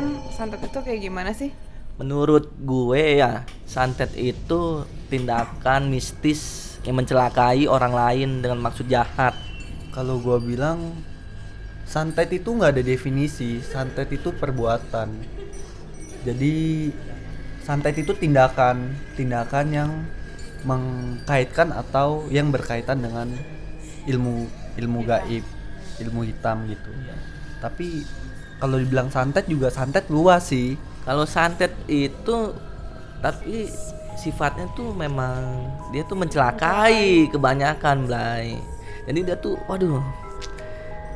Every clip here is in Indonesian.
kalian santet itu kayak gimana sih? Menurut gue ya, santet itu tindakan mistis yang mencelakai orang lain dengan maksud jahat. Kalau gua bilang santet itu nggak ada definisi, santet itu perbuatan. Jadi santet itu tindakan, tindakan yang mengkaitkan atau yang berkaitan dengan ilmu ilmu gaib, ilmu hitam gitu. Tapi kalau dibilang santet juga santet luas sih. Kalau santet itu tapi sifatnya tuh memang dia tuh mencelakai kebanyakan, Blay. Jadi dia tuh waduh.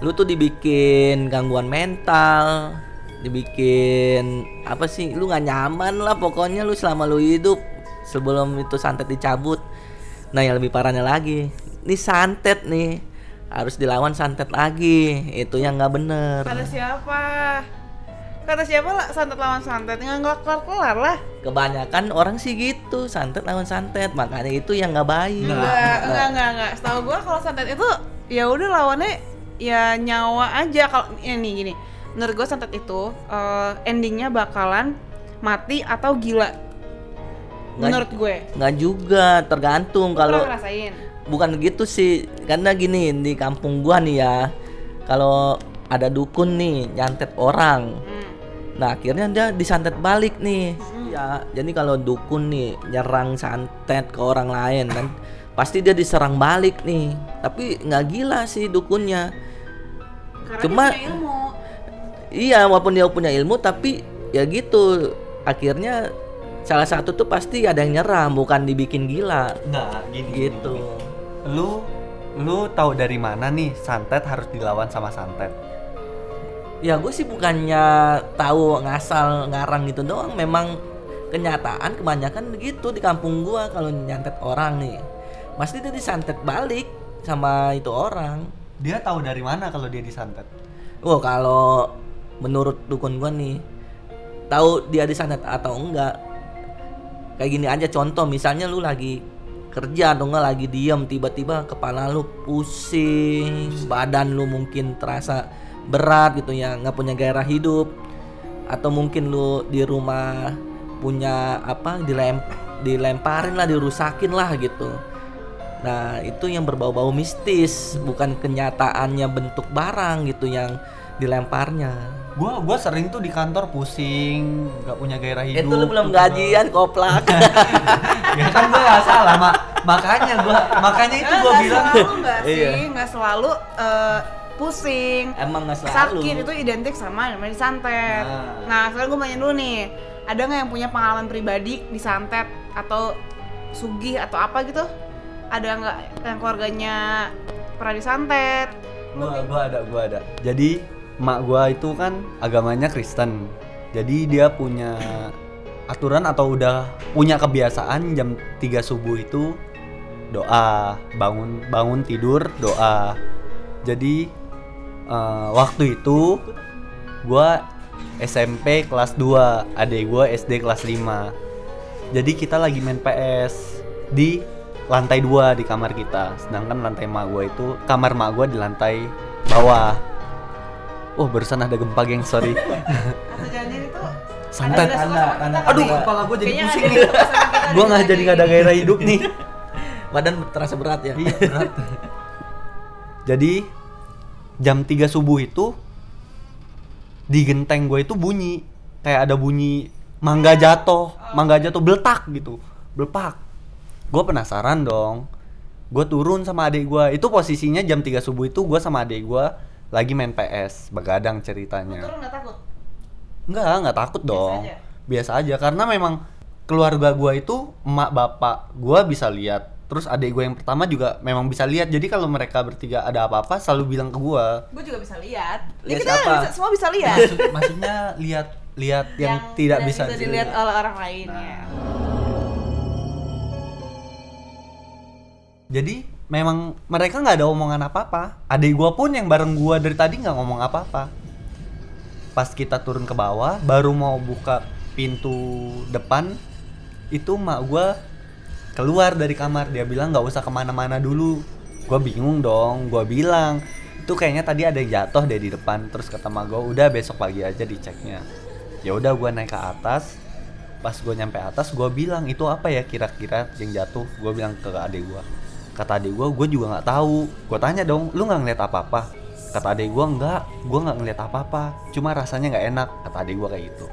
Lu tuh dibikin gangguan mental, dibikin apa sih? Lu nggak nyaman lah pokoknya lu selama lu hidup sebelum itu santet dicabut. Nah, yang lebih parahnya lagi, ini santet nih harus dilawan santet lagi. Itu yang nggak bener. Kata siapa? Kata siapa lah santet lawan santet? Nggak nggak kelar kelar lah. Kebanyakan orang sih gitu, santet lawan santet, makanya itu yang nggak baik. Enggak, enggak, enggak, enggak. Setahu gua kalau santet itu ya udah lawannya ya nyawa aja kalau ini gini. Menurut gua santet itu eh, endingnya bakalan mati atau gila. Nggak- Menurut gue. Nggak juga, tergantung kalau ngerasain? Bukan gitu sih, karena gini di kampung gua nih ya, kalau ada dukun nih nyantet orang, Hmm. nah akhirnya dia disantet balik nih. Ya, jadi kalau dukun nih nyerang santet ke orang lain kan, pasti dia diserang balik nih. Tapi nggak gila sih dukunnya. Karena Cuma- dia punya ilmu. Iya, walaupun dia punya ilmu tapi ya gitu. Akhirnya salah satu tuh pasti ada yang nyerang, bukan dibikin gila Enggak, gini. gitu. Lu lu tahu dari mana nih santet harus dilawan sama santet? Ya gue sih bukannya tahu ngasal ngarang gitu doang, memang kenyataan kebanyakan begitu di kampung gua kalau nyantet orang nih. Pasti dia disantet balik sama itu orang. Dia tahu dari mana kalau dia disantet? Wah, kalau menurut dukun gua nih tahu dia disantet atau enggak. Kayak gini aja contoh, misalnya lu lagi kerja atau enggak lagi diem tiba-tiba kepala lu pusing, badan lu mungkin terasa berat gitu ya, nggak punya gairah hidup. Atau mungkin lu di rumah punya apa dilem dilemparin lah dirusakin lah gitu. Nah itu yang berbau-bau mistis bukan kenyataannya bentuk barang gitu yang dilemparnya Gua gua sering tuh di kantor pusing, nggak punya gairah hidup. itu lu belum gajian koplak ya kan gua nggak salah, mak makanya gua makanya itu gua nggak bilang selalu nggak sih, Iya. nggak selalu eh, pusing. emang nggak selalu Sakit itu identik sama namanya disantet. Nah. Nah, sekarang gue nanya dulu nih, ada nggak yang punya pengalaman pribadi disantet atau sugih atau apa gitu? Ada nggak yang keluarganya pernah disantet? gua gua ada gua ada. Jadi mak gua itu kan agamanya Kristen. Jadi dia punya aturan atau udah punya kebiasaan jam 3 subuh itu doa, bangun bangun tidur doa. Jadi eh, waktu itu gua SMP kelas 2, adik gua SD kelas 5. Jadi kita lagi main PS di lantai 2 di kamar kita. Sedangkan lantai mak gua itu kamar mak gua di lantai bawah. Oh, barusan ada gempa, geng. Sorry. Atau jangan itu Santet. kita Aduh, kepala gua jadi pusing nih. nggak sana jadi nggak ada gairah hidup nih. badan terasa berat ya Iya, berat. Jadi jam 3 subuh itu di genteng gue itu bunyi kayak ada bunyi mangga jatuh, mangga jatuh beletak gitu, belepak. Gue penasaran dong. Gue turun sama adik gue. Itu posisinya jam 3 subuh itu gue sama adik gue lagi main PS, begadang ceritanya. nggak takut? Enggak, enggak takut Biasa dong. aja? Biasa aja karena memang keluarga gua itu emak bapak gua bisa lihat. Terus adik gue yang pertama juga memang bisa lihat. Jadi kalau mereka bertiga ada apa-apa selalu bilang ke gua. Gue juga bisa lihat. Ya, Lihat kita apa? bisa- semua bisa lihat. Maksud, maksudnya lihat lihat yang, tidak, bisa, dilihat dilihat. oleh orang lain Nah. ya. Jadi memang mereka nggak ada omongan apa-apa. Adik gua pun yang bareng gua dari tadi nggak ngomong apa-apa. Pas kita turun ke bawah, baru mau buka pintu depan, itu mak gua keluar dari kamar. Dia bilang nggak usah ke mana-mana dulu. Gua bingung dong. Gua bilang itu kayaknya tadi ada yang jatuh deh di depan. Terus kata mak gua udah besok pagi aja diceknya. ya udah gue naik ke atas pas gue nyampe atas gue bilang itu apa ya kira-kira yang jatuh gue bilang ke adik gue kata adik gue gue juga nggak tahu. Gue tanya dong lu nggak ngeliat apa-apa? Kata adik gue enggak gue nggak ngeliat apa-apa cuma rasanya nggak enak. Kata adik gue kayak gitu.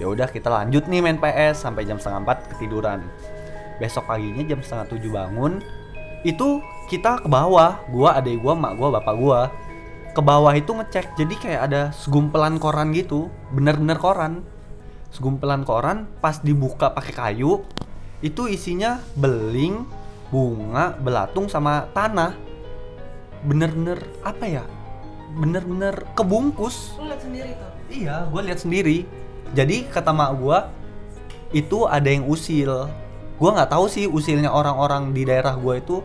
Ya udah kita lanjut nih main PS sampai jam setengah empat ketiduran. Besok paginya jam setengah tujuh bangun itu kita ke bawah gua adik gua mak gua bapak gua. Ke bawah itu ngecek jadi kayak ada segumpelan koran gitu bener-bener koran. Segumpelan koran pas dibuka pakai kayu itu isinya beling bunga belatung sama tanah bener-bener apa ya bener-bener kebungkus Lu lihat sendiri tuh. Iya, gue lihat sendiri. Jadi kata mak gue itu ada yang usil. Gue nggak tahu sih usilnya orang-orang di daerah gue itu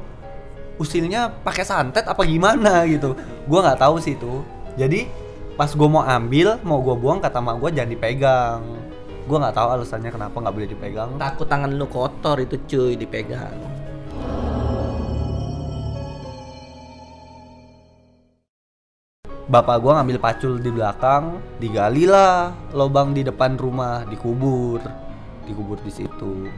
usilnya pakai santet apa gimana gitu. Gue nggak tahu sih itu. Jadi pas gue mau ambil, mau gue buang kata mak gue jangan dipegang. Gue nggak tahu alasannya kenapa nggak boleh dipegang. Takut tangan lu kotor itu cuy dipegang. Bapak gue ngambil pacul di belakang, digali lah lubang di depan rumah, dikubur, dikubur di situ.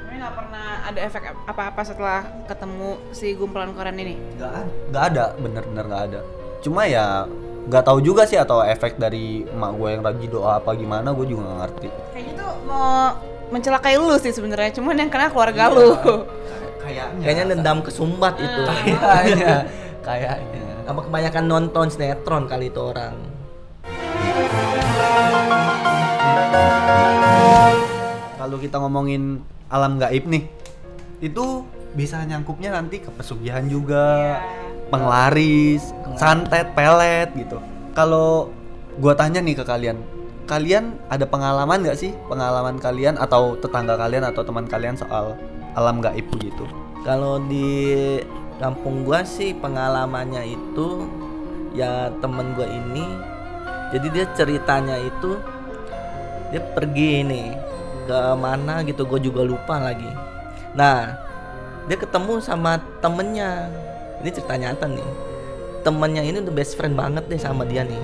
Tapi nggak pernah ada efek apa-apa setelah ketemu si gumpulan koran ini. nggak ada nggak ada bener-bener nggak ada cuma ya nggak tahu juga sih atau efek dari emak gue yang lagi doa apa gimana gue juga nggak ngerti Kayaknya tuh mau mencelakai lu sih sebenarnya, cuman yang kena keluarga lu. kayaknya Kayaknya dendam kesumbat itu. kayaknya kayaknya Apa kebanyakan nonton sinetron kali itu orang. kalau kita ngomongin alam gaib nih itu bisa nyangkupnya nanti ke pesugihan juga penglaris santet pelet gitu. Kalau gua tanya nih ke kalian kalian ada pengalaman nggak sih? Pengalaman kalian atau tetangga kalian atau teman kalian soal alam gaib gitu Kalau di kampung gua sih pengalamannya itu ya temen gua ini jadi dia ceritanya itu dia pergi nih ke mana gitu gue juga lupa lagi. Nah dia ketemu sama temennya. Ini cerita nyata nih. Temennya ini udah best friend banget deh sama dia nih.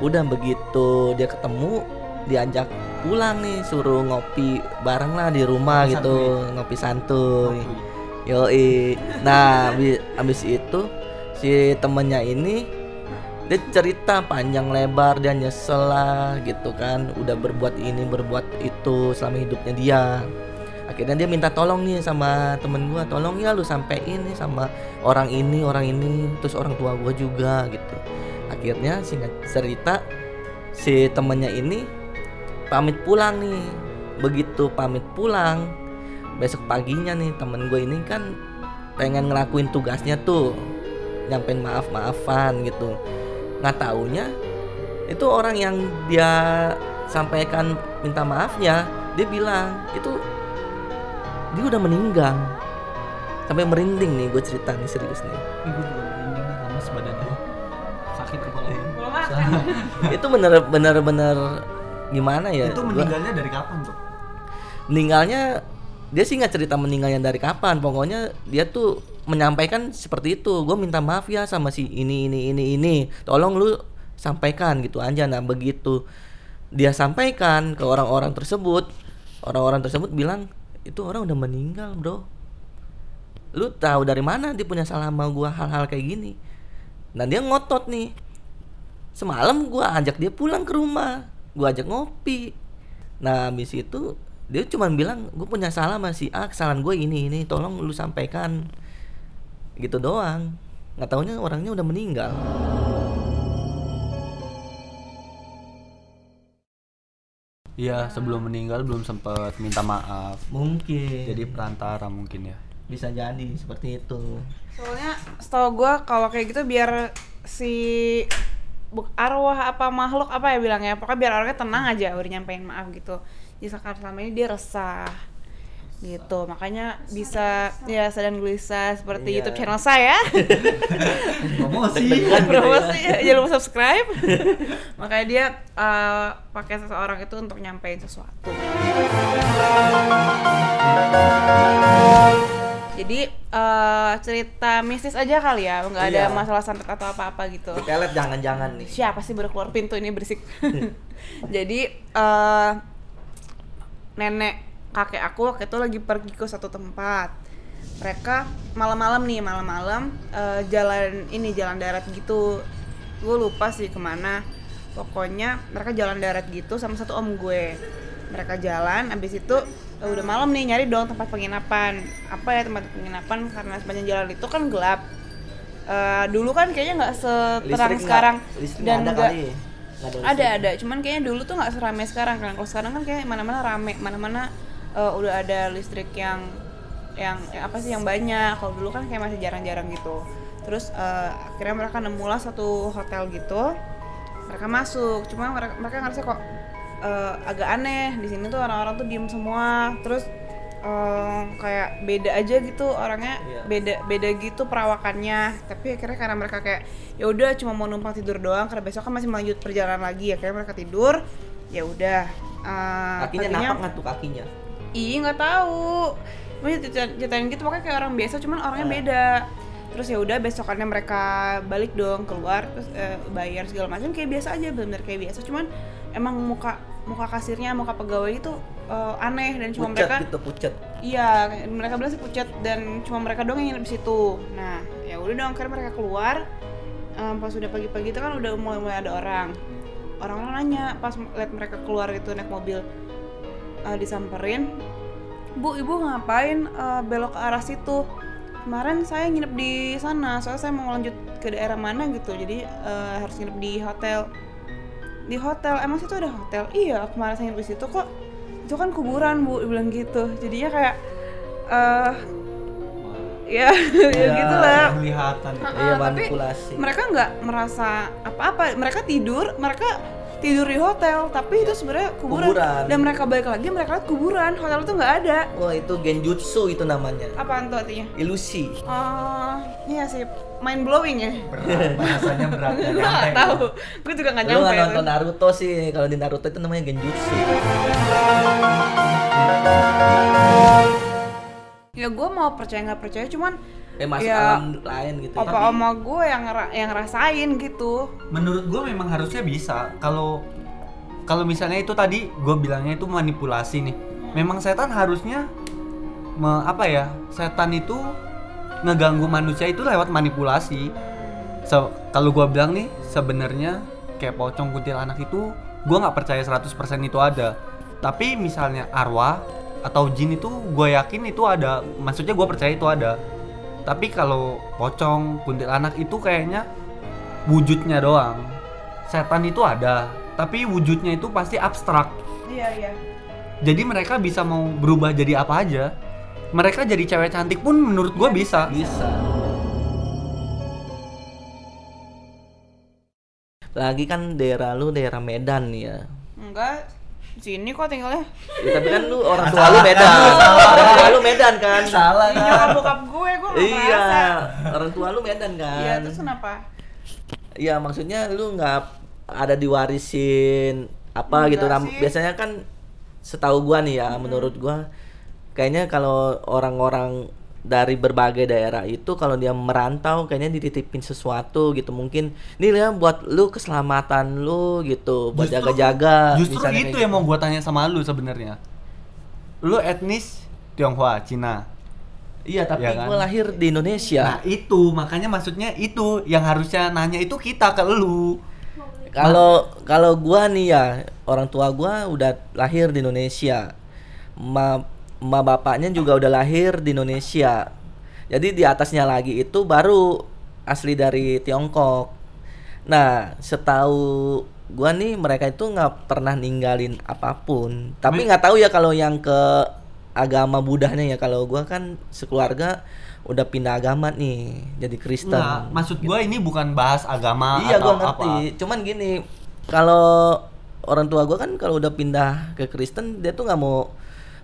Udah begitu dia ketemu diajak pulang nih suruh ngopi bareng lah di rumah Ngopi gitu ngopi santuy Yoi. Nah, abis, itu si temennya ini dia cerita panjang lebar dia nyesel lah gitu kan. Udah berbuat ini berbuat itu selama hidupnya dia. Akhirnya dia minta tolong nih sama temen gua tolong ya lu sampein nih sama orang ini orang ini terus orang tua gua juga gitu. Akhirnya singkat cerita si temennya ini pamit pulang nih. Begitu pamit pulang besok paginya nih temen gue ini kan pengen ngelakuin tugasnya tuh nyampein maaf maafan gitu. Nggak taunya itu orang yang dia sampaikan minta maafnya dia bilang itu dia udah meninggal. Sampai merinding nih gue cerita nih serius nih. Sakit kepala itu bener bener bener gimana ya? Itu gua- meninggalnya dari kapan tuh? Meninggalnya dia sih nggak cerita meninggalnya dari kapan. Pokoknya dia tuh menyampaikan seperti itu. Gue minta maaf ya sama si ini ini ini ini. Tolong lu sampaikan gitu aja. Nah begitu dia sampaikan ke orang-orang tersebut orang-orang tersebut bilang itu orang udah meninggal bro. Lu tahu dari mana dia punya salah sama gua hal-hal kayak gini? Nah dia ngotot nih. Semalam gua ajak dia pulang ke rumah. Gua ajak ngopi. Nah habis itu dia cuma bilang gue punya salah sama si A kesalahan gue ini ini tolong lu sampaikan. Gitu doang. Nggak taunya orangnya udah meninggal. Iya sebelum meninggal belum sempat minta maaf. Mungkin. Jadi perantara mungkin ya. Bisa jadi seperti itu. Soalnya setahu gua kalau kayak gitu biar si arwah apa makhluk apa ya bilangnya. Pokoknya biar orangnya tenang aja udah nyampein maaf gitu. Jadi sekarang selama ini dia resah gitu. Makanya bisa ya sedang gelisah seperti Iya. YouTube channel saya. Promosi. Deg-degan gitu ya. promosi. Jangan lupa subscribe. Makanya dia eh, pakai seseorang itu untuk nyampein sesuatu. Jadi eh, cerita mistis aja kali ya, nggak ada Iya. masalah santet atau apa-apa gitu. Pelet jangan-jangan nih. Siapa sih baru keluar pintu ini berisik? Jadi eh, nenek kakek aku waktu itu lagi pergi ke satu tempat. Mereka malam-malam nih, malam-malam eh, jalan ini jalan darat gitu. Gue lupa sih ke mana. Pokoknya mereka jalan darat gitu sama satu om gue. Mereka jalan, abis itu eh, udah malam nih nyari dong tempat penginapan. Apa ya tempat penginapan? Karena sepanjang jalan itu kan gelap. Eh, dulu kan kayaknya nggak seterang Listrik sekarang. listrik dan nggak ada ada cuman kayaknya dulu tuh nggak seramai sekarang kan. Kalau sekarang kan kayak mana-mana rame. Mana-mana eh, udah ada listrik yang yang yang apa sih yang banyak. Kalau dulu kan kayak masih jarang-jarang gitu. Terus eh, akhirnya mereka nemulah satu hotel gitu. Mereka masuk. Cuma mereka mereka ngerasa kok eh, agak aneh di sini tuh orang-orang tuh diem semua terus eh, kayak beda aja gitu orangnya Iya. beda beda gitu perawakannya tapi akhirnya karena mereka kayak ya udah cuma mau numpang tidur doang karena besok kan masih melanjut perjalanan lagi akhirnya mereka tidur ya udah eh, Kakinya napak nggak tuh kakinya? Iya nggak tahu. Cerita- ceritain gitu pokoknya kayak orang biasa cuman orangnya Ah. beda. Terus ya udah besokannya mereka balik dong keluar terus eh, bayar segala macam kayak biasa aja bener kayak biasa cuman emang muka muka kasirnya muka pegawai itu eh, aneh dan cuma Pucet mereka gitu pucet. iya mereka bilang sih pucat dan cuma mereka doang yang nginep situ. Nah ya udah dong akhirnya mereka keluar Em, pas udah pagi-pagi itu kan udah mulai mulai ada orang orang-orang nanya pas lihat mereka keluar itu naik mobil eh, disamperin bu ibu ngapain eh, belok ke arah situ kemarin saya nginep di sana soalnya saya mau lanjut ke daerah mana gitu jadi eh, harus nginep di hotel di hotel. Emang situ ada hotel? Iya kemarin saya nginep di situ kok. Itu kan kuburan bu bilang gitu. Jadinya kayak eh ya ya gitu lah kelihatan. Ah, Iya tapi manipulasi. mereka nggak merasa apa-apa. Mereka tidur mereka tidur di hotel tapi itu sebenarnya kuburan. Kuburan. dan mereka balik lagi mereka lihat kuburan. Hotel itu nggak ada. Wah itu genjutsu itu namanya. apaan tuh artinya? Ilusi. oh iya sih mind blowing ya berat bahasanya berat nyampe. nggak tahu gue juga nggak Lu nyampe nggak nonton. Naruto sih. Kalau di Naruto itu namanya genjutsu. ya gue mau percaya nggak percaya cuman Eh masuk ya alam lain gitu. opa oma gue yang yang ngerasain gitu menurut gue memang harusnya bisa kalau kalau misalnya itu tadi gue bilangnya itu manipulasi nih memang setan harusnya me- apa ya setan itu ngeganggu manusia itu lewat manipulasi. So, kalau gue bilang nih sebenarnya kayak pocong kuntilanak itu gue nggak percaya 100% itu ada. Tapi misalnya arwah atau jin itu gue yakin itu ada. Maksudnya gue percaya itu ada. Tapi kalau pocong kuntilanak itu kayaknya wujudnya doang. Setan itu ada tapi wujudnya itu pasti abstrak. Iya iya. Jadi mereka bisa mau berubah jadi apa aja mereka jadi cewek cantik pun menurut gue bisa Bisa. Lagi kan daerah lu daerah Medan nih ya. enggak sini kok tinggalnya Ya, tapi kan lu orang tua lu Medan. Orang tua lu Medan kan. salah Ini nyokap bokap gue gue nggak Iya, merasa orang tua lu Medan kan. iya terus kenapa Iya, maksudnya lu nggak ada diwarisin apa Enggak gitu. Sih. Biasanya kan setahu gua nih ya, menurut gua kayaknya kalau orang-orang dari berbagai daerah itu kalau dia merantau kayaknya dititipin sesuatu gitu mungkin ini ya buat lu keselamatan lu gitu buat Justru- jaga-jaga justru misalnya itu kayak yang gitu. mau gue tanya sama lu sebenarnya lu etnis Tionghoa Cina iya tapi Iya kan? gua lahir di Indonesia nah itu makanya maksudnya itu yang harusnya nanya itu kita ke lu Kalau kalau gua nih ya orang tua gua udah lahir di Indonesia. Ma, ma bapaknya juga udah lahir di Indonesia. Jadi di atasnya lagi itu baru asli dari Tiongkok. Nah, setahu gua nih mereka itu nggak pernah ninggalin apa pun. Tapi nggak tahu ya kalau yang ke agama Budanya ya. Kalau gua kan sekeluarga udah pindah agama nih, jadi Kristen. Nggak, maksud gue ini bukan bahas agama Iya atau gua ngerti. Cuman gini, kalau orang tua gua kan kalau udah pindah ke Kristen dia tuh nggak mau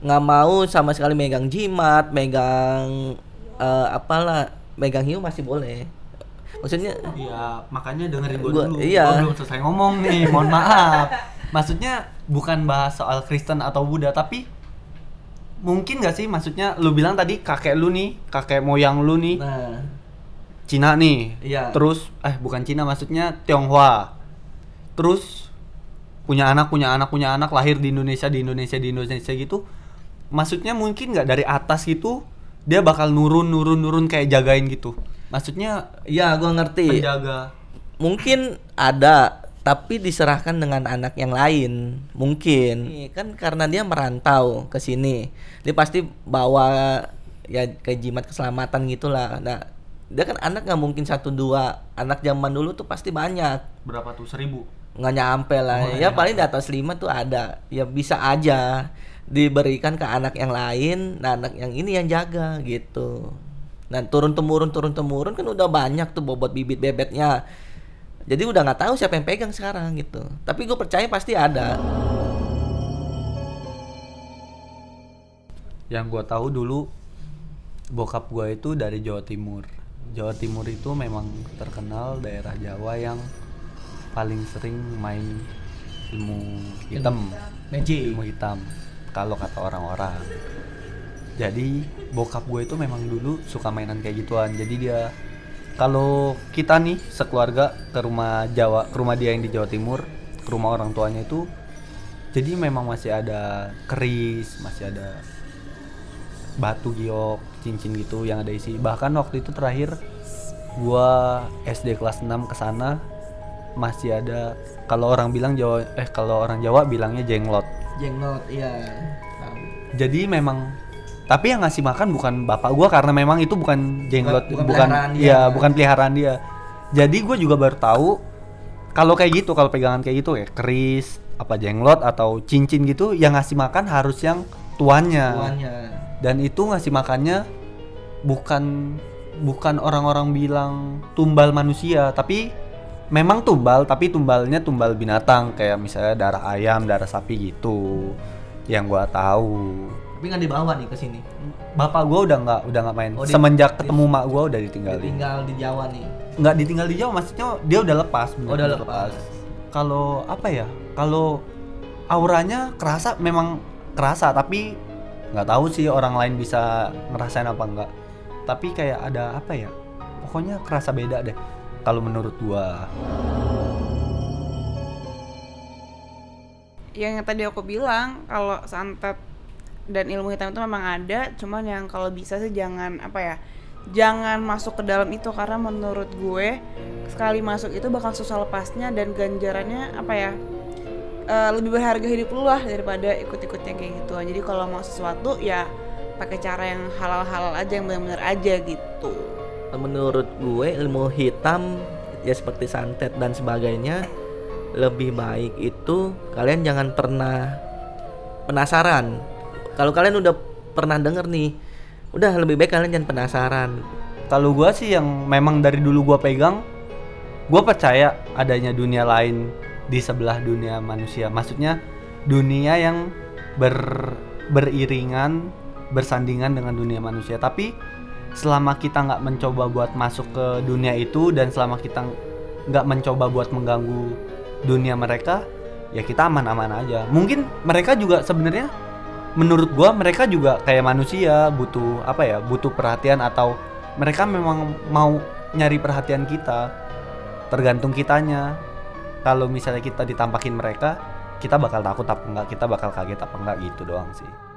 nggak mau sama sekali megang jimat, megang eh, apalah, megang hiu masih boleh. Maksudnya iya makanya dengerin gue dulu. iya. Gua belum selesai ngomong nih mohon maaf. Maksudnya bukan bahas soal Kristen atau Buddha tapi mungkin gak sih? Maksudnya lu bilang tadi kakek lu nih kakek moyang lu nih. Nah, Cina nih. Iya. terus eh bukan Cina maksudnya Tionghoa. Terus punya anak punya anak punya anak lahir di Indonesia di Indonesia di Indonesia gitu maksudnya mungkin nggak dari atas gitu dia bakal nurun nurun nurun kayak jagain gitu. Maksudnya iya gua ngerti. penjaga. Mungkin ada tapi diserahkan dengan anak yang lain. Mungkin. Kan karena dia merantau ke sini. Dia pasti bawa ya kayak jimat keselamatan gitulah. Nah dia kan anak nggak mungkin satu dua. Anak zaman dulu tuh pasti banyak. Berapa tuh? Seribu nggak nyampe lah. Oh, ya iya. paling di atas lima tuh ada. Ya bisa aja diberikan ke anak yang lain nah anak yang ini yang jaga gitu. Nah turun temurun turun temurun kan udah banyak tuh bobot bibit bebetnya. Jadi udah nggak tahu siapa yang pegang sekarang gitu. Tapi gue percaya pasti ada. Yang gua tahu dulu bokap gua itu dari Jawa Timur. Jawa Timur itu memang terkenal daerah Jawa yang paling sering main ilmu hitam. magic. Ilmu hitam kalau kata orang-orang. Jadi bokap gue itu memang dulu suka mainan kayak gituan. Jadi dia kalau kita nih sekeluarga ke rumah Jawa ke rumah dia yang di Jawa Timur ke rumah orang tuanya itu jadi memang masih ada keris masih ada batu giok cincin gitu yang ada isi. Bahkan waktu itu terakhir gua SD kelas 6 ke sana masih ada kalau orang bilang Jawa eh kalau orang Jawa bilangnya jenglot. Jenglot iya. Jadi memang tapi yang ngasih makan bukan bapak gua karena memang itu bukan jenglot Bukan- bukan bukan peliharaan dia. iya bukan peliharaan dia. Jadi gue juga baru tahu kalau kayak gitu kalau pegangan kayak gitu ya keris apa jenglot atau cincin gitu yang ngasih makan harus yang tuannya. Tuannya. Dan itu ngasih makannya bukan bukan orang-orang bilang tumbal manusia tapi memang tumbal tapi tumbalnya tumbal binatang kayak misalnya darah ayam darah sapi gitu yang gua tahu. Tapi nggak dibawa nih ke sini? Bapak gua udah nggak udah nggak main. Oh, di- semenjak di- ketemu mak gua udah ditinggalin. tinggal di Jawa nih. Nggak ditinggal di Jawa maksudnya dia udah lepas bener, Oh, udah lepas. kalau apa ya? Kalau auranya kerasa memang kerasa tapi nggak tahu sih orang lain bisa ngerasain apa enggak tapi kayak ada apa ya? Pokoknya kerasa beda deh kalau menurut gua. Yang tadi aku bilang kalau santet dan ilmu hitam itu memang ada cuman yang kalau bisa sih jangan apa ya jangan masuk ke dalam itu. Karena menurut gue sekali masuk itu bakal susah lepasnya dan ganjarannya apa ya eh, lebih berharga hidup lu lah daripada ikut-ikut yang kayak gitu jadi kalau mau sesuatu ya pakai cara yang halal-halal aja yang benar-benar aja gitu menurut gue ilmu hitam ya seperti santet dan sebagainya lebih baik itu kalian jangan pernah penasaran. Kalau kalian udah pernah denger nih udah lebih baik kalian jangan penasaran. Kalau gua sih yang memang dari dulu gua pegang gua percaya adanya dunia lain di sebelah dunia manusia. Maksudnya dunia yang ber beriringan bersandingan dengan dunia manusia. Tapi selama kita nggak mencoba buat masuk ke dunia itu dan selama kita nggak mencoba buat mengganggu dunia mereka ya kita aman-aman aja. Mungkin mereka juga sebenarnya menurut gua mereka juga kayak manusia butuh apa ya butuh perhatian atau mereka memang mau nyari perhatian kita tergantung kitanya. Kalau misalnya kita ditampakin mereka kita bakal takut apa enggak kita bakal kaget apa enggak gitu doang sih